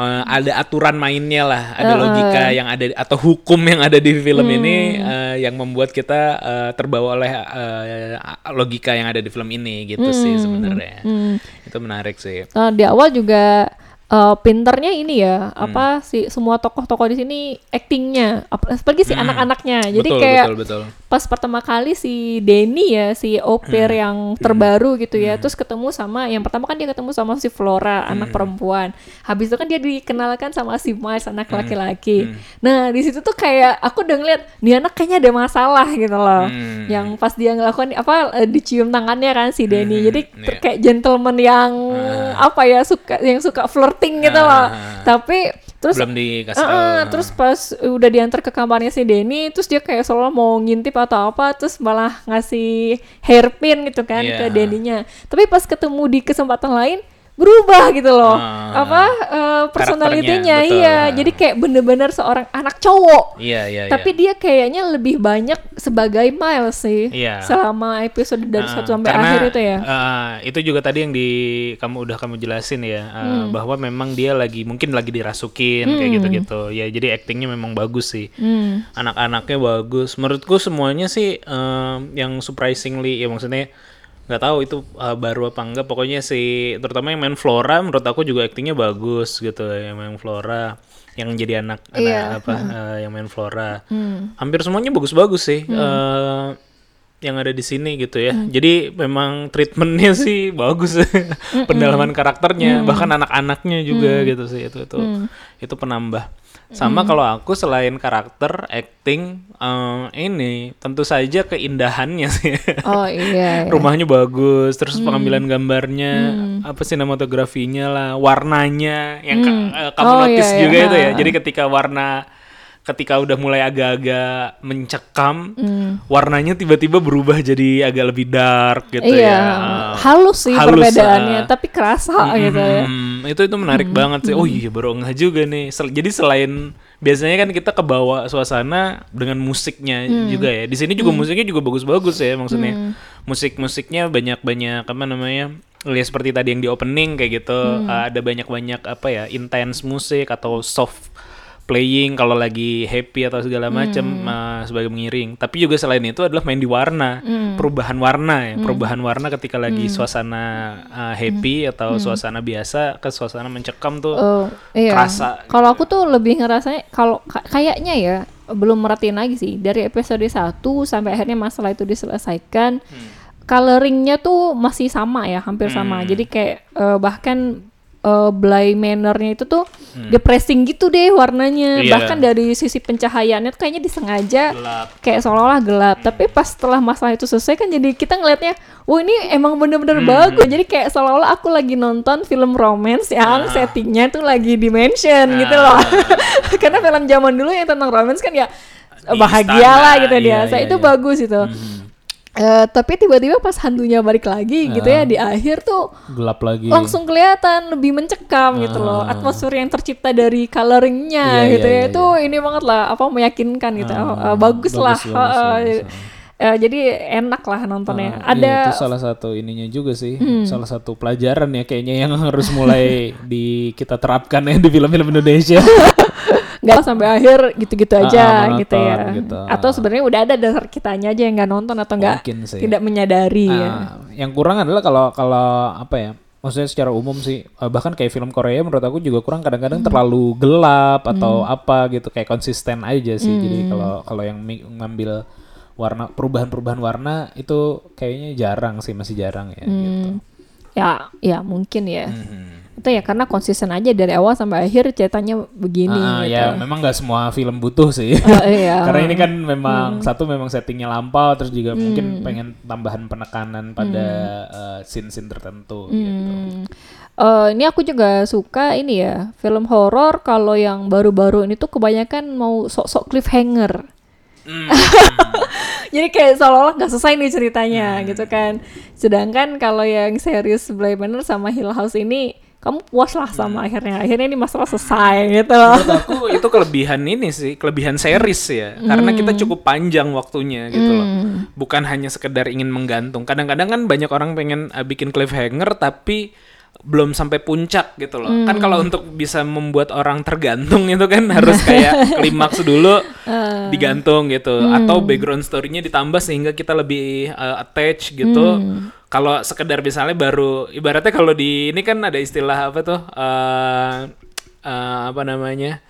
eh, ada aturan mainnya lah ada Heeh. logika yang ada atau hukum yang ada di film Hmm. ini eh, yang membuat kita eh, terbawa oleh eh, logika yang ada di film ini gitu sih sebenarnya Hmm. itu menarik sih Eh, di awal juga eh, pinternya ini ya Hmm. apa sih semua tokoh-tokoh di sini actingnya ap- apalagi si anak-anaknya jadi Hmm. betul kayak betul betul pas pertama kali si Denny ya si opir Hmm. yang terbaru gitu ya terus ketemu sama yang pertama kan dia ketemu sama si Flora Hmm. anak perempuan habis itu kan dia dikenalkan sama si Miles anak Hmm. laki-laki nah di situ tuh kayak aku udah ngeliat nih anak kayaknya ada masalah gitu loh Hmm. yang pas dia ngelakuin apa eh, dicium tangannya kan si Denny Hmm, jadi iya. ter- kayak gentleman yang apa ya suka yang suka flirting gitu loh Ah. tapi terus belum dikasih Uh-uh, tahu terus pas udah diantar ke kamarnya si Denny, terus dia kayak seolah mau ngintip atau apa, terus malah ngasih hairpin gitu kan Iya. ke Denny-nya. Tapi pas ketemu di kesempatan lain, berubah gitu loh Ah, apa eh, personalitinya iya jadi kayak bener-bener seorang anak cowok Iya, iya, tapi dia kayaknya lebih banyak sebagai Miles sih Iya. selama episode dari Ah, satu sampai karena, akhir itu ya ah, itu juga tadi yang di kamu udah kamu jelasin ya ah, Hmm. bahwa memang dia lagi mungkin lagi dirasukin kayak gitu-gitu. Ya jadi aktingnya memang bagus sih. Hmm. Anak-anaknya bagus. Menurutku semuanya sih em, yang surprisingly ya maksudnya nggak tahu itu uh, baru apa enggak. Pokoknya si terutama yang main Flora menurut aku juga aktingnya bagus gitu yang main Flora yang jadi anak anak Iya. apa uh, yang main Flora. Hmm. hampir semuanya bagus-bagus sih eh, yang ada di sini gitu ya. Jadi memang treatmentnya (laughs) sih bagus, pendalaman karakternya, bahkan anak-anaknya juga gitu sih. Itu itu itu penambah. Sama kalau aku selain karakter, acting, eh, ini tentu saja keindahannya sih. oh iya, (laughs) iya. Rumahnya bagus, terus pengambilan gambarnya, apa sinematografinya lah, warnanya yang ka- eh, kamu Oh, notice iya, iya. juga itu ya. Jadi ketika warna ketika udah mulai agak-agak mencekam, Hmm. warnanya tiba-tiba berubah jadi agak lebih dark gitu iya ya. halus sih halus, perbedaannya ah. tapi kerasa gitu ya Hmm, itu itu menarik banget sih. Oh iya baru ngeh juga nih. Sel- jadi selain biasanya kan kita kebawa suasana dengan musiknya juga ya. Di sini juga musiknya juga bagus-bagus ya maksudnya. Musik-musiknya banyak-banyak apa namanya? Ya seperti tadi yang di opening kayak gitu. Uh, ada banyak-banyak apa ya? intense musik atau soft playing kalau lagi happy atau segala macam uh, sebagai mengiring. Tapi juga selain itu adalah main di warna, perubahan warna ya, perubahan warna ketika lagi suasana uh, happy atau suasana biasa ke suasana mencekam tuh. Oh, iya. kerasa Kalau aku tuh lebih ngerasanya kalau ka- kayaknya ya belum merhatiin lagi sih dari episode 1 sampai akhirnya masalah itu diselesaikan. Coloringnya tuh masih sama ya, hampir sama. Jadi kayak eh, bahkan eh, Bly Manor-nya itu tuh depressing gitu deh warnanya. Iya. Bahkan dari sisi pencahayaannya tuh kayaknya disengaja gelap. kayak seolah-olah gelap. Tapi pas setelah masalah itu selesai kan jadi kita ngelihatnya, wah ini emang bener-bener bagus. Jadi kayak seolah-olah aku lagi nonton film romance yang settingnya tuh lagi dimension gitu loh. (laughs) Karena film zaman dulu yang tentang romance kan ya Di bahagia istana, lah gitu dia. iya, Saya iya, itu iya. bagus itu. Eh, tapi tiba-tiba pas hantunya balik lagi gitu ya di akhir tuh gelap lagi. langsung kelihatan lebih mencekam gitu loh. Atmosfer yang tercipta dari coloringnya Ah. Iya, gitu iya, ya. iya, itu ini banget lah apa meyakinkan gitu. Ah, Eh, bagus, lah. bagus, bagus, bagus. eh, jadi enak lah nontonnya. Ah, ada iya, itu salah satu ininya juga sih. Hmm. salah satu pelajaran ya kayaknya yang (laughs) harus mulai di kita terapkan ya di film-film Indonesia (laughs) nggak sampai akhir gitu-gitu Ah, aja ah, gitu ya. gitu. atau sebenarnya udah ada dasar kitanya aja yang nggak nonton atau nggak tidak menyadari ya. Ah, yang kurang adalah kalau kalau apa ya maksudnya secara umum sih eh, bahkan kayak film Korea menurut aku juga kurang kadang-kadang terlalu gelap atau apa gitu kayak konsisten aja sih. Jadi kalau kalau yang ngambil warna perubahan-perubahan warna itu kayaknya jarang sih masih jarang ya gitu. ya ya mungkin ya. Mhm. Itu ya karena konsisten aja dari awal sampai akhir ceritanya begini Ah, gitu ya memang nggak semua film butuh sih Oh, iya. (laughs) karena ini kan memang satu memang settingnya lampau terus juga mungkin pengen tambahan penekanan pada eh, scene-scene tertentu gitu Hmm. Eh, ini aku juga suka ini ya film horor kalau yang baru-baru ini tuh kebanyakan mau sok-sok cliffhanger. (laughs) Jadi kayak seolah-olah nggak selesai nih ceritanya gitu kan. Sedangkan kalau yang series Bly Manor sama Hill House ini kamu puas lah sama akhirnya. Akhirnya ini masalah selesai gitu loh. Menurut aku itu kelebihan ini sih, kelebihan series ya. Karena kita cukup panjang waktunya gitu loh. Bukan hanya sekedar ingin menggantung. Kadang-kadang kan banyak orang pengen uh, bikin cliffhanger tapi belum sampai puncak gitu loh. Kan kalau untuk bisa membuat orang tergantung itu kan harus kayak (laughs) klimaks dulu digantung gitu atau background story-nya ditambah sehingga kita lebih uh, attach gitu. Kalau sekedar misalnya baru ibaratnya kalau di ini kan ada istilah apa tuh? Eh eh, apa namanya?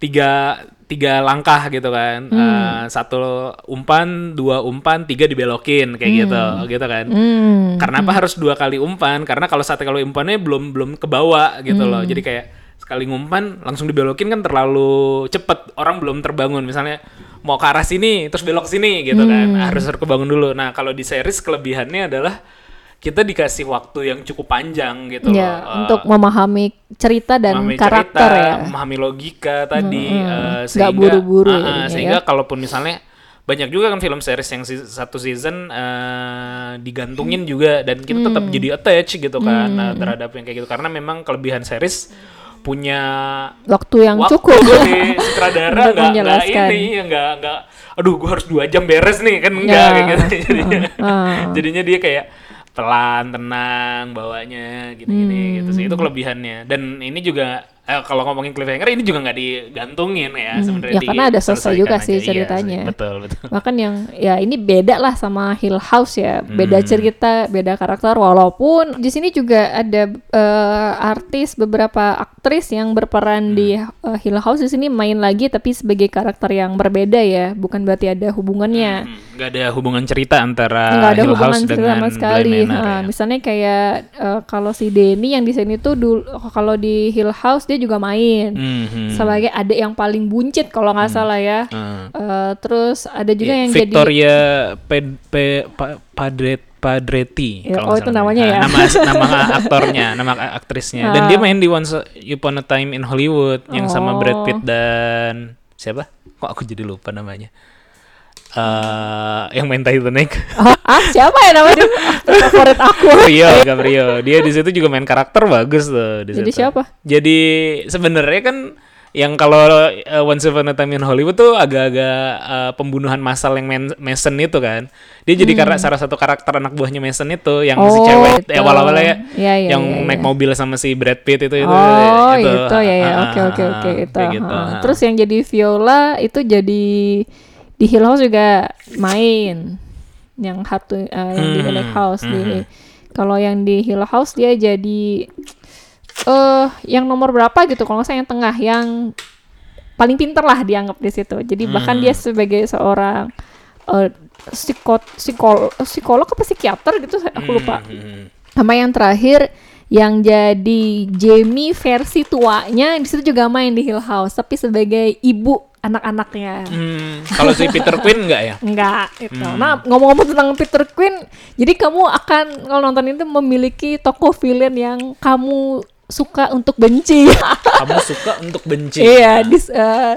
tiga tiga langkah gitu kan. Eh, satu umpan dua umpan tiga dibelokin kayak gitu gitu kan. Hmm. karena apa harus dua kali umpan? Karena kalau satu kali umpannya belum belum ke bawah gitu loh. Jadi kayak sekali ngumpan langsung dibelokin kan terlalu cepet. Orang belum terbangun misalnya mau ke arah sini terus belok sini gitu kan. Harus harus kebangun dulu. Nah kalau di series kelebihannya adalah kita dikasih waktu yang cukup panjang gitu Ya, loh. Eh, untuk memahami cerita dan memahami karakter cerita, ya. memahami logika tadi eh, Nggak sehingga buru-buru ah, jadinya sehingga ya. kalaupun misalnya banyak juga kan film series yang satu season eh, digantungin juga dan kita tetap jadi attach gitu kan eh, terhadap yang kayak gitu. Karena memang kelebihan series punya Waktu yang waktu cukup. nih sutradara (laughs) nggak nggak ini nggak nggak aduh gua harus dua jam beres nih kan enggak Ya. kayak gitu (laughs) jadinya (laughs) Ah. jadinya dia kayak pelan tenang bawanya gini-gini gitu sih itu kelebihannya dan ini juga eh, kalau ngomongin cliffhanger ini juga nggak digantungin ya sebenarnya Ya, karena ada selesai juga diselesaikan sih aja. Iya ceritanya. betul betul Bahkan yang ya ini beda lah sama Hill House ya, beda Hmm. cerita, beda karakter. Walaupun di sini juga ada eh, artis beberapa aktris yang berperan di Hmm. eh, Hill House di sini main lagi tapi sebagai karakter yang berbeda ya, bukan berarti ada hubungannya. Hmm, nggak ada hubungan cerita antara nggak ada Hill hubungan House cerita dengan sama sekali. Manor Nah, ya. Misalnya kayak eh, kalau si Denny yang di sini tuh dulu kalau di Hill House dia juga main Mhm. sebagai adik yang paling buncit kalau nggak salah ya. Ah. Eh, terus ada juga Iya, yang jadi Victoria Pe- Pa- Padret Padretti Ya, kalau oh, itu salah namanya ya. Ah, nama nama aktornya (laughs) nama aktrisnya dan Ah. dia main di Once Upon a Time in Hollywood yang sama Brad Oh. Pitt dan siapa kok aku jadi lupa namanya eh yang main Titanic ah, (laughs) ah, siapa ya namanya Aktor favorit aku Rio (laughs) Gabriel dia di situ juga main karakter bagus tuh di Jadi situ. siapa? jadi sebenarnya kan yang kalau uh, Once Upon a Time in Hollywood tuh agak-agak uh, pembunuhan massal yang Men- Mason itu kan dia jadi karena salah satu karakter anak buahnya Mason itu yang si Hmm. Oh, cewek gitu. ya awal-awalnya ya, Iya, iya, yang iya, naik iya. mobil sama si Brad Pitt itu itu oh itu, ya ya ah, oke oke ah, oke itu kayak gitu, ah. ah. terus yang jadi Viola itu jadi di Hill House juga main yang satu eh, yang di Hmm, Lake House di hmm. kalau yang di Hill House dia jadi eh yang nomor berapa gitu kalau salah yang tengah yang paling pinter lah dianggap di situ jadi bahkan Hmm. dia sebagai seorang eh psikot psikol psikolog apa psikiater gitu aku lupa Hmm, hmm, hmm. sama yang terakhir yang jadi Jamie versi tuanya di situ juga main di Hill House tapi sebagai ibu anak-anaknya. Hmm, kalau si Peter Quinn enggak ya Enggak itu. Hmm. Nah, ngomong-ngomong tentang Peter Quinn, jadi kamu akan kalau nonton itu memiliki tokoh villain yang kamu suka untuk benci. (laughs) kamu suka untuk benci Iya, dis, eh,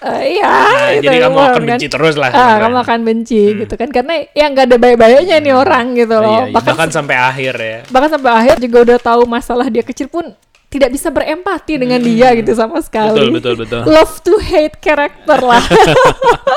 eh, iya. Nah, itu jadi kamu akan kan. benci terus lah Ah, sebenarnya. kamu akan benci gitu kan karena ya nggak ada baik-baiknya nih orang gitu Iya, loh. iya, bahkan bahkan sampai akhir ya bahkan sampai akhir juga udah tahu masalah dia kecil pun tidak bisa berempati dengan dia gitu sama sekali. Hmm. betul betul betul Love to hate karakter lah.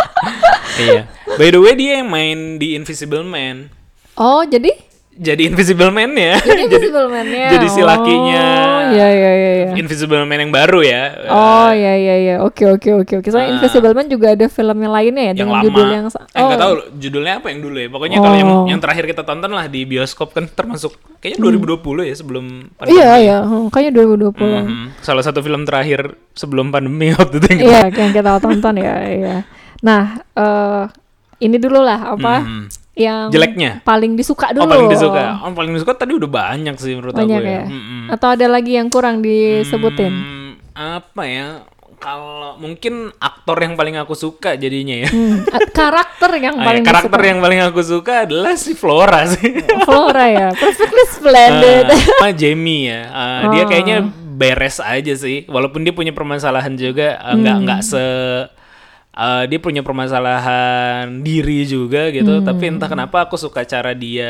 (laughs) iya. By the way dia yang main di Invisible Man. oh, jadi Jadi Invisible Man ya. (laughs) jadi Invisible Man-nya. jadi si lakinya Oh, iya iya iya iya. Invisible Man yang baru ya. Oh iya iya iya. Oke oke oke oke. Soalnya Ah. Invisible Man juga ada film yang lainnya ya yang dengan lama. judul yang eh, nggak tahu judulnya apa yang dulu ya. Pokoknya kalau yang Oh. yang terakhir kita tonton lah di bioskop kan termasuk kayaknya 2020 ya sebelum pandemi. Iya iya, hmm, kayaknya 2020. Mhm. Salah satu film terakhir sebelum pandemi (laughs) waktu itu Iya, yang kita tonton ya, iya. Nah, eh ini dulu lah apa Mhm. Yang Jeleknya? paling disuka dulu. Oh paling disuka. Oh paling disuka tadi udah banyak sih menurut Banyak aku ya. ya. Mhm. Atau ada lagi yang kurang disebutin? Hmm, apa ya? Kalau mungkin aktor yang paling aku suka jadinya ya. Hmm, (laughs) karakter yang Ah, ya, paling karakter disuka. yang paling aku suka adalah si Flora sih. (laughs) Flora ya, perfectly splendid. Ah, Jamie ya. Ah, Dia Oh. kayaknya beres aja sih. Walaupun dia punya permasalahan juga, ah, nggak Hmm. nggak se ah, dia punya permasalahan diri juga gitu. Hmm. Tapi entah kenapa aku suka cara dia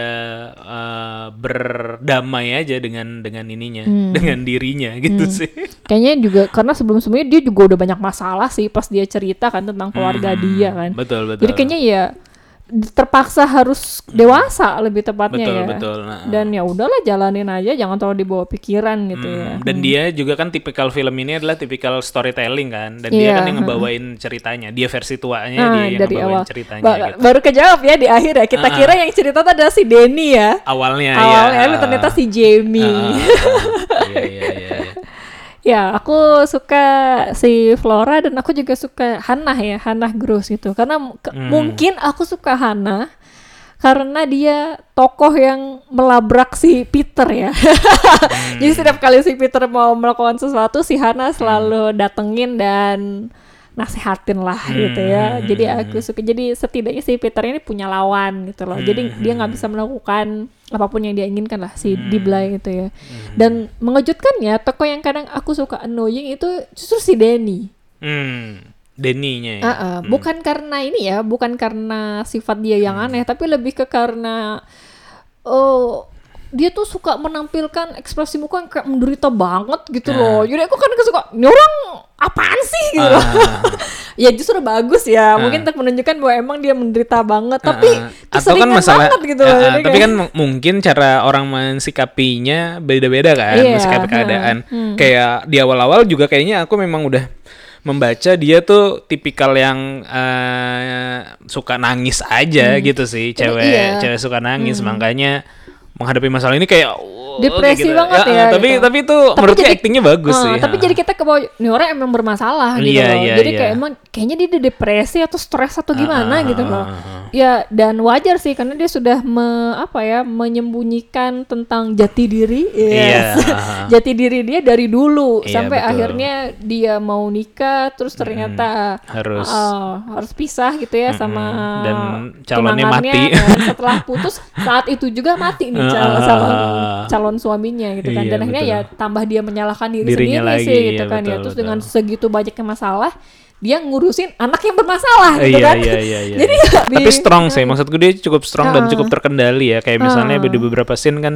ah, berdamai aja dengan dengan ininya, Hmm. (laughs) dengan dirinya gitu sih. Kayaknya juga karena sebelum-sebelumnya dia juga udah banyak masalah sih pas dia cerita kan tentang keluarga Hmm, dia kan. Betul betul. Jadi kayaknya ya terpaksa harus dewasa lebih tepatnya betul ya. betul. Nah, Dan ya udahlah jalanin aja, jangan terlalu dibawa pikiran gitu ya. Hmm, Dan dia juga kan tipikal film ini adalah tipikal storytelling kan, dan dia Iya, kan yang ngebawain ceritanya, dia versi tuanya Nah, dia yang dari ngebawain awal. ceritanya Ba- gitu. Baru kejawab ya di akhir ya. Kita kira yang cerita adalah si Denny ya. Awalnya, Awalnya ya. tapi ternyata si Jamie. Ah, ah, ah. Iya. iya. Ya, aku suka si Flora dan aku juga suka Hannah ya, Hannah Gross gitu. Karena Hmm. mungkin aku suka Hannah karena dia tokoh yang melabrak si Peter ya. (laughs) Hmm. Jadi setiap kali si Peter mau melakukan sesuatu, si Hannah selalu datengin dan nasihatin lah gitu ya. Hmm. Jadi aku suka. Jadi setidaknya si Peter ini punya lawan gitu loh. Jadi Hmm. dia nggak bisa melakukan apa pun yang dia inginkan lah si Hmm. Diblay itu ya. Dan mengejutkannya tokoh yang kadang aku suka annoying itu justru si Denny. Hmm. Denny-nya ya. Ah, ah. Bukan karena ini ya, bukan karena sifat dia yang Hmm. aneh, tapi lebih ke karena oh dia tuh suka menampilkan ekspresi muka yang kayak menderita banget gitu loh. Jadi aku kan suka, ini orang apaan sih? Gitu loh. Ah. (laughs) ya justru bagus ya, mungkin untuk menunjukkan bahwa emang dia menderita banget, tapi Ah, atau kan keseringan masalah banget gitu Ah, loh. ah, Jadi tapi kayak- kan mungkin cara orang mensikapinya beda-beda kan Iya, mensikapi hmm, keadaan. kayak di awal-awal juga kayaknya aku memang udah membaca dia tuh tipikal yang eh, suka nangis aja gitu sih cewek iya. cewek suka nangis. Makanya menghadapi masalah ini kayak Depresi kayak banget Ah, ya, tapi gitu. tapi itu Tapi menurutku jadi- aktingnya bagus Ah, sih Tapi ah. jadi kita ke bawah, ini orang emang bermasalah gitu Iya, loh. iya, jadi iya. kayak emang kayaknya dia depresi atau stres atau gimana ah, gitu ah, loh. ah, ah. Ya dan wajar sih karena dia sudah me, apa ya menyembunyikan tentang jati diri. Iya. Yes. (laughs) jati diri dia dari dulu Iya, sampai betul. akhirnya dia mau nikah terus ternyata harus. ah, harus pisah gitu ya sama Dan calonnya mati. Dan setelah (laughs) putus saat itu juga mati nih calon, Ah. calon, calon suaminya gitu kan. Iya, Dan akhirnya betul. ya tambah dia menyalahkan diri Dirinya sendiri lagi, sih gitu iya, kan ya. betul, Terus betul. dengan segitu banyaknya masalah dia ngurusin anak yang bermasalah gitu Iya, kan. iya, iya, iya. Jadi ya Tapi di- strong sih, maksudku dia cukup strong dan Ah. cukup terkendali ya. Kayak misalnya Ah. di beberapa scene kan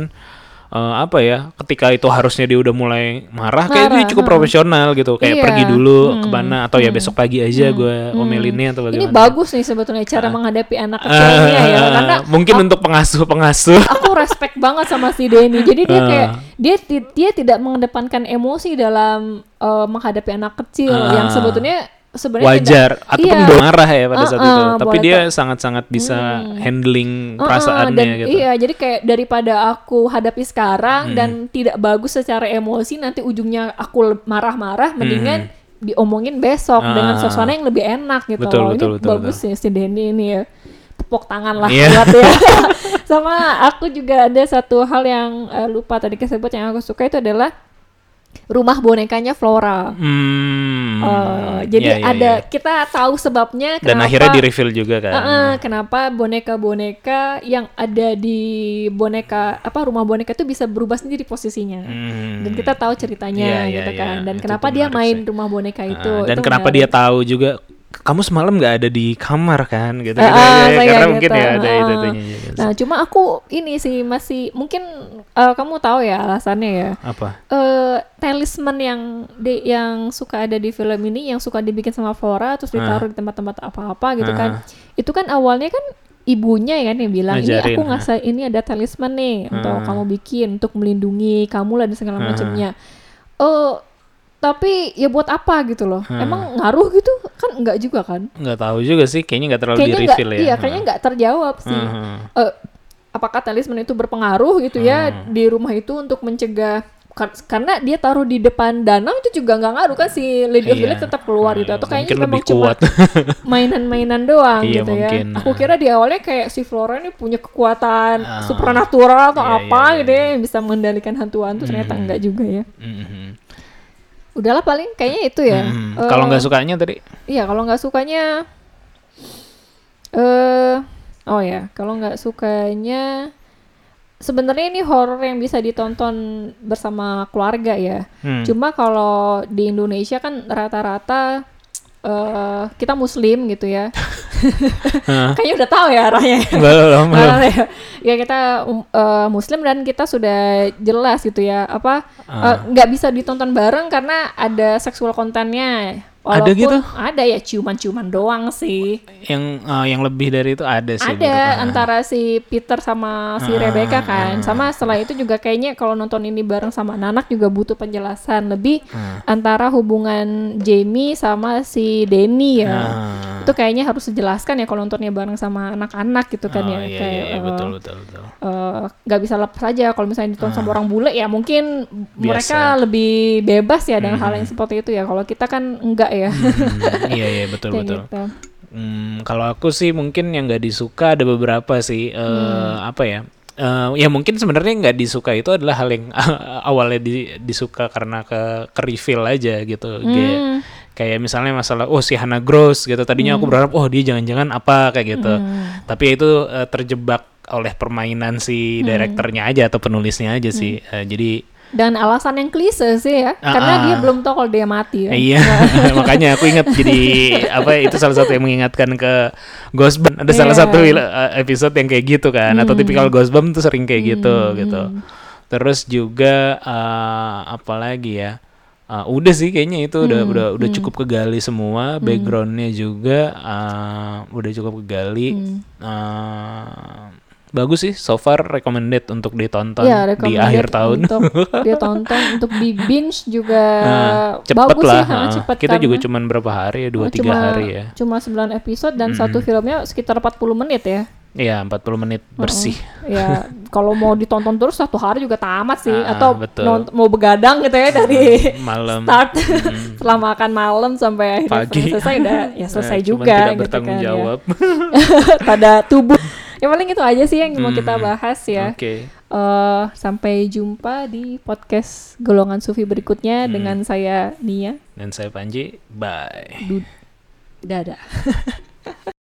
eh, apa ya, ketika itu harusnya dia udah mulai marah, kayak dia Marah, cukup ah. profesional gitu. Kayak Iya. pergi dulu Hmm. ke mana atau ya besok pagi aja gue omelinnya atau ini bagaimana. bagus nih sebetulnya cara menghadapi anak Ah, kecilnya ya ah, karena mungkin untuk pengasuh-pengasuh. (laughs) aku respect banget sama si Denny. Jadi dia Ah. kayak dia dia tidak mengedepankan emosi dalam eh, menghadapi anak kecil Ah. yang sebetulnya sebenarnya wajar tidak- ataupun iya. marah ya pada saat Uh-uh, itu. Tapi boleh dia sangat-sangat bisa handling Uh-uh, perasaannya dan gitu. Iya, jadi kayak daripada aku hadapi sekarang Hmm. dan tidak bagus secara emosi nanti ujungnya aku marah-marah mendingan diomongin besok dengan Hmm. Ah. suasana yang lebih enak gitu Betul, loh. betul, ini betul, bagus ya si Denny ini ya. Tepuk tangan lah Iya. buat ya. (laughs) Sama aku juga ada satu hal yang eh, lupa tadi kesebut yang aku suka itu adalah rumah bonekanya Flora. Hmm. Eh, jadi Iya, iya, ada iya. kita tahu sebabnya dan kenapa akhirnya di reveal juga kan. Heeh, kenapa boneka-boneka yang ada di boneka apa rumah boneka itu bisa berubah sendiri posisinya. Hmm. Dan kita tahu ceritanya Iya, iya, gitu kan. Dan Itu kenapa dia main sih. rumah boneka itu. Ah, dan itu kenapa menarik. dia tahu juga kamu semalam nggak ada di kamar kan gitu, Ah, gitu, ah, ya, karena gitu. mungkin ya ada Ah. itu itunya sih. Nah, cuma aku ini sih masih mungkin eh, kamu tahu ya alasannya ya. apa Eh talisman yang di, yang suka ada di film ini yang suka dibikin sama Flora terus ditaruh di tempat-tempat apa-apa gitu kan. Itu kan awalnya kan ibunya ya kan yang bilang ini Ngajarin, aku ha. ngasih ini ada talisman nih untuk kamu bikin untuk melindungi kamu lah dan segala macamnya. Oh, tapi ya buat apa gitu loh? Emang ngaruh gitu kan enggak juga kan? nggak tahu juga sih kayaknya nggak terlalu di Kayaknya enggak reveal ya iya kayaknya enggak terjawab sih. Hmm. Eh, apakah talisman itu berpengaruh gitu ya Hmm. di rumah itu untuk mencegah kar- karena dia taruh di depan danau itu juga nggak ngaruh kan si Lady of the Iya. Tetap keluar gitu atau kayaknya mungkin memang lebih cuma kuat (laughs) mainan-mainan doang Iya, gitu mungkin. ya. Aku kira di awalnya kayak si Flora ini punya kekuatan Ah. supernatural atau Iya, apa iya, iya. gitu ya yang bisa mengendalikan hantu-hantu ternyata enggak juga ya. Mhm. Udahlah paling kayaknya itu ya. Hmm. Eh, kalau nggak sukanya tadi Iya, kalau nggak sukanya eh oh ya, kalau nggak sukanya sebenarnya ini horor yang bisa ditonton bersama keluarga ya. Hmm. Cuma kalau di Indonesia kan rata-rata eh kita muslim gitu ya. (laughs) (laughs) Kayaknya udah tahu ya arahnya. belum belum ya. ya kita eh, muslim dan kita sudah jelas gitu ya apa eh, nggak bisa ditonton bareng karena ada seksual kontennya. Ada gitu? Ada ya ciuman-ciuman doang sih. yang eh, yang lebih dari itu ada sih Ada aku. antara si Peter sama si Ah, Rebecca kan. Sama setelah itu juga kayaknya kalau nonton ini bareng sama anak juga butuh penjelasan lebih Ah. antara hubungan Jamie sama si Denny ya. Ah. Itu kayaknya harus dijelaskan ya kalau nontonnya bareng sama anak-anak gitu kan Oh, ya. iya, Kayak iya, eh, betul betul betul eh, nggak bisa lepas aja kalau misalnya ditonton sama orang bule ya mungkin Biasa. mereka lebih bebas ya dengan hal yang seperti itu ya. Kalau kita kan enggak ya. Hmm, iya iya (laughs) betul betul gitu. Hmm, kalau aku sih mungkin yang nggak disuka ada beberapa sih eh, apa ya Eh, ya mungkin sebenarnya nggak disuka itu adalah hal yang (laughs) awalnya di- disuka karena ke ke reveal aja gitu Hmm. kayak misalnya masalah oh si Hannah Gross gitu tadinya aku berharap oh dia jangan-jangan apa kayak gitu Hmm. tapi itu eh, terjebak oleh permainan si direkturnya aja atau penulisnya aja sih Hmm. Eh, jadi Dan alasan yang klise sih ya, Ah, karena ah. dia belum tahu kalau dia mati ya. Iya, (laughs) (laughs) makanya aku ingat jadi apa itu salah satu yang mengingatkan ke Ghostbump. Ada salah Iya. satu uh, episode yang kayak gitu kan, atau tipikal Ghostbump tuh sering kayak gitu gitu. Terus juga uh, apa lagi ya? Uh, udah sih kayaknya itu udah udah udah cukup kegali semua, backgroundnya juga uh, udah cukup kegali. Uh, bagus sih, so far recommended untuk ditonton Iya, di akhir tahun. Untuk (laughs) dia tonton untuk di binge juga Nah, cepet bagus lah. sih, ha. cepet Kita juga cuman berapa hari ya, dua tiga cuma, hari ya. Cuma 9 episode dan satu filmnya sekitar 40 menit ya. Iya, 40 menit bersih. Ya, kalau mau ditonton terus satu hari juga tamat sih Ah, atau betul. mau begadang gitu ya dari (laughs) Malam start (laughs) setelah makan malam sampai Pagi. selesai udah ya selesai Eh, cuman juga tidak gitu bertanggung kan ya. jawab. pada tubuh. Yang paling itu aja sih yang mau kita bahas ya. Oke. Eh, sampai jumpa di podcast golongan sufi berikutnya Hmm. dengan saya Nia. Dan saya Panji. Bye. Du- Dadah. (laughs)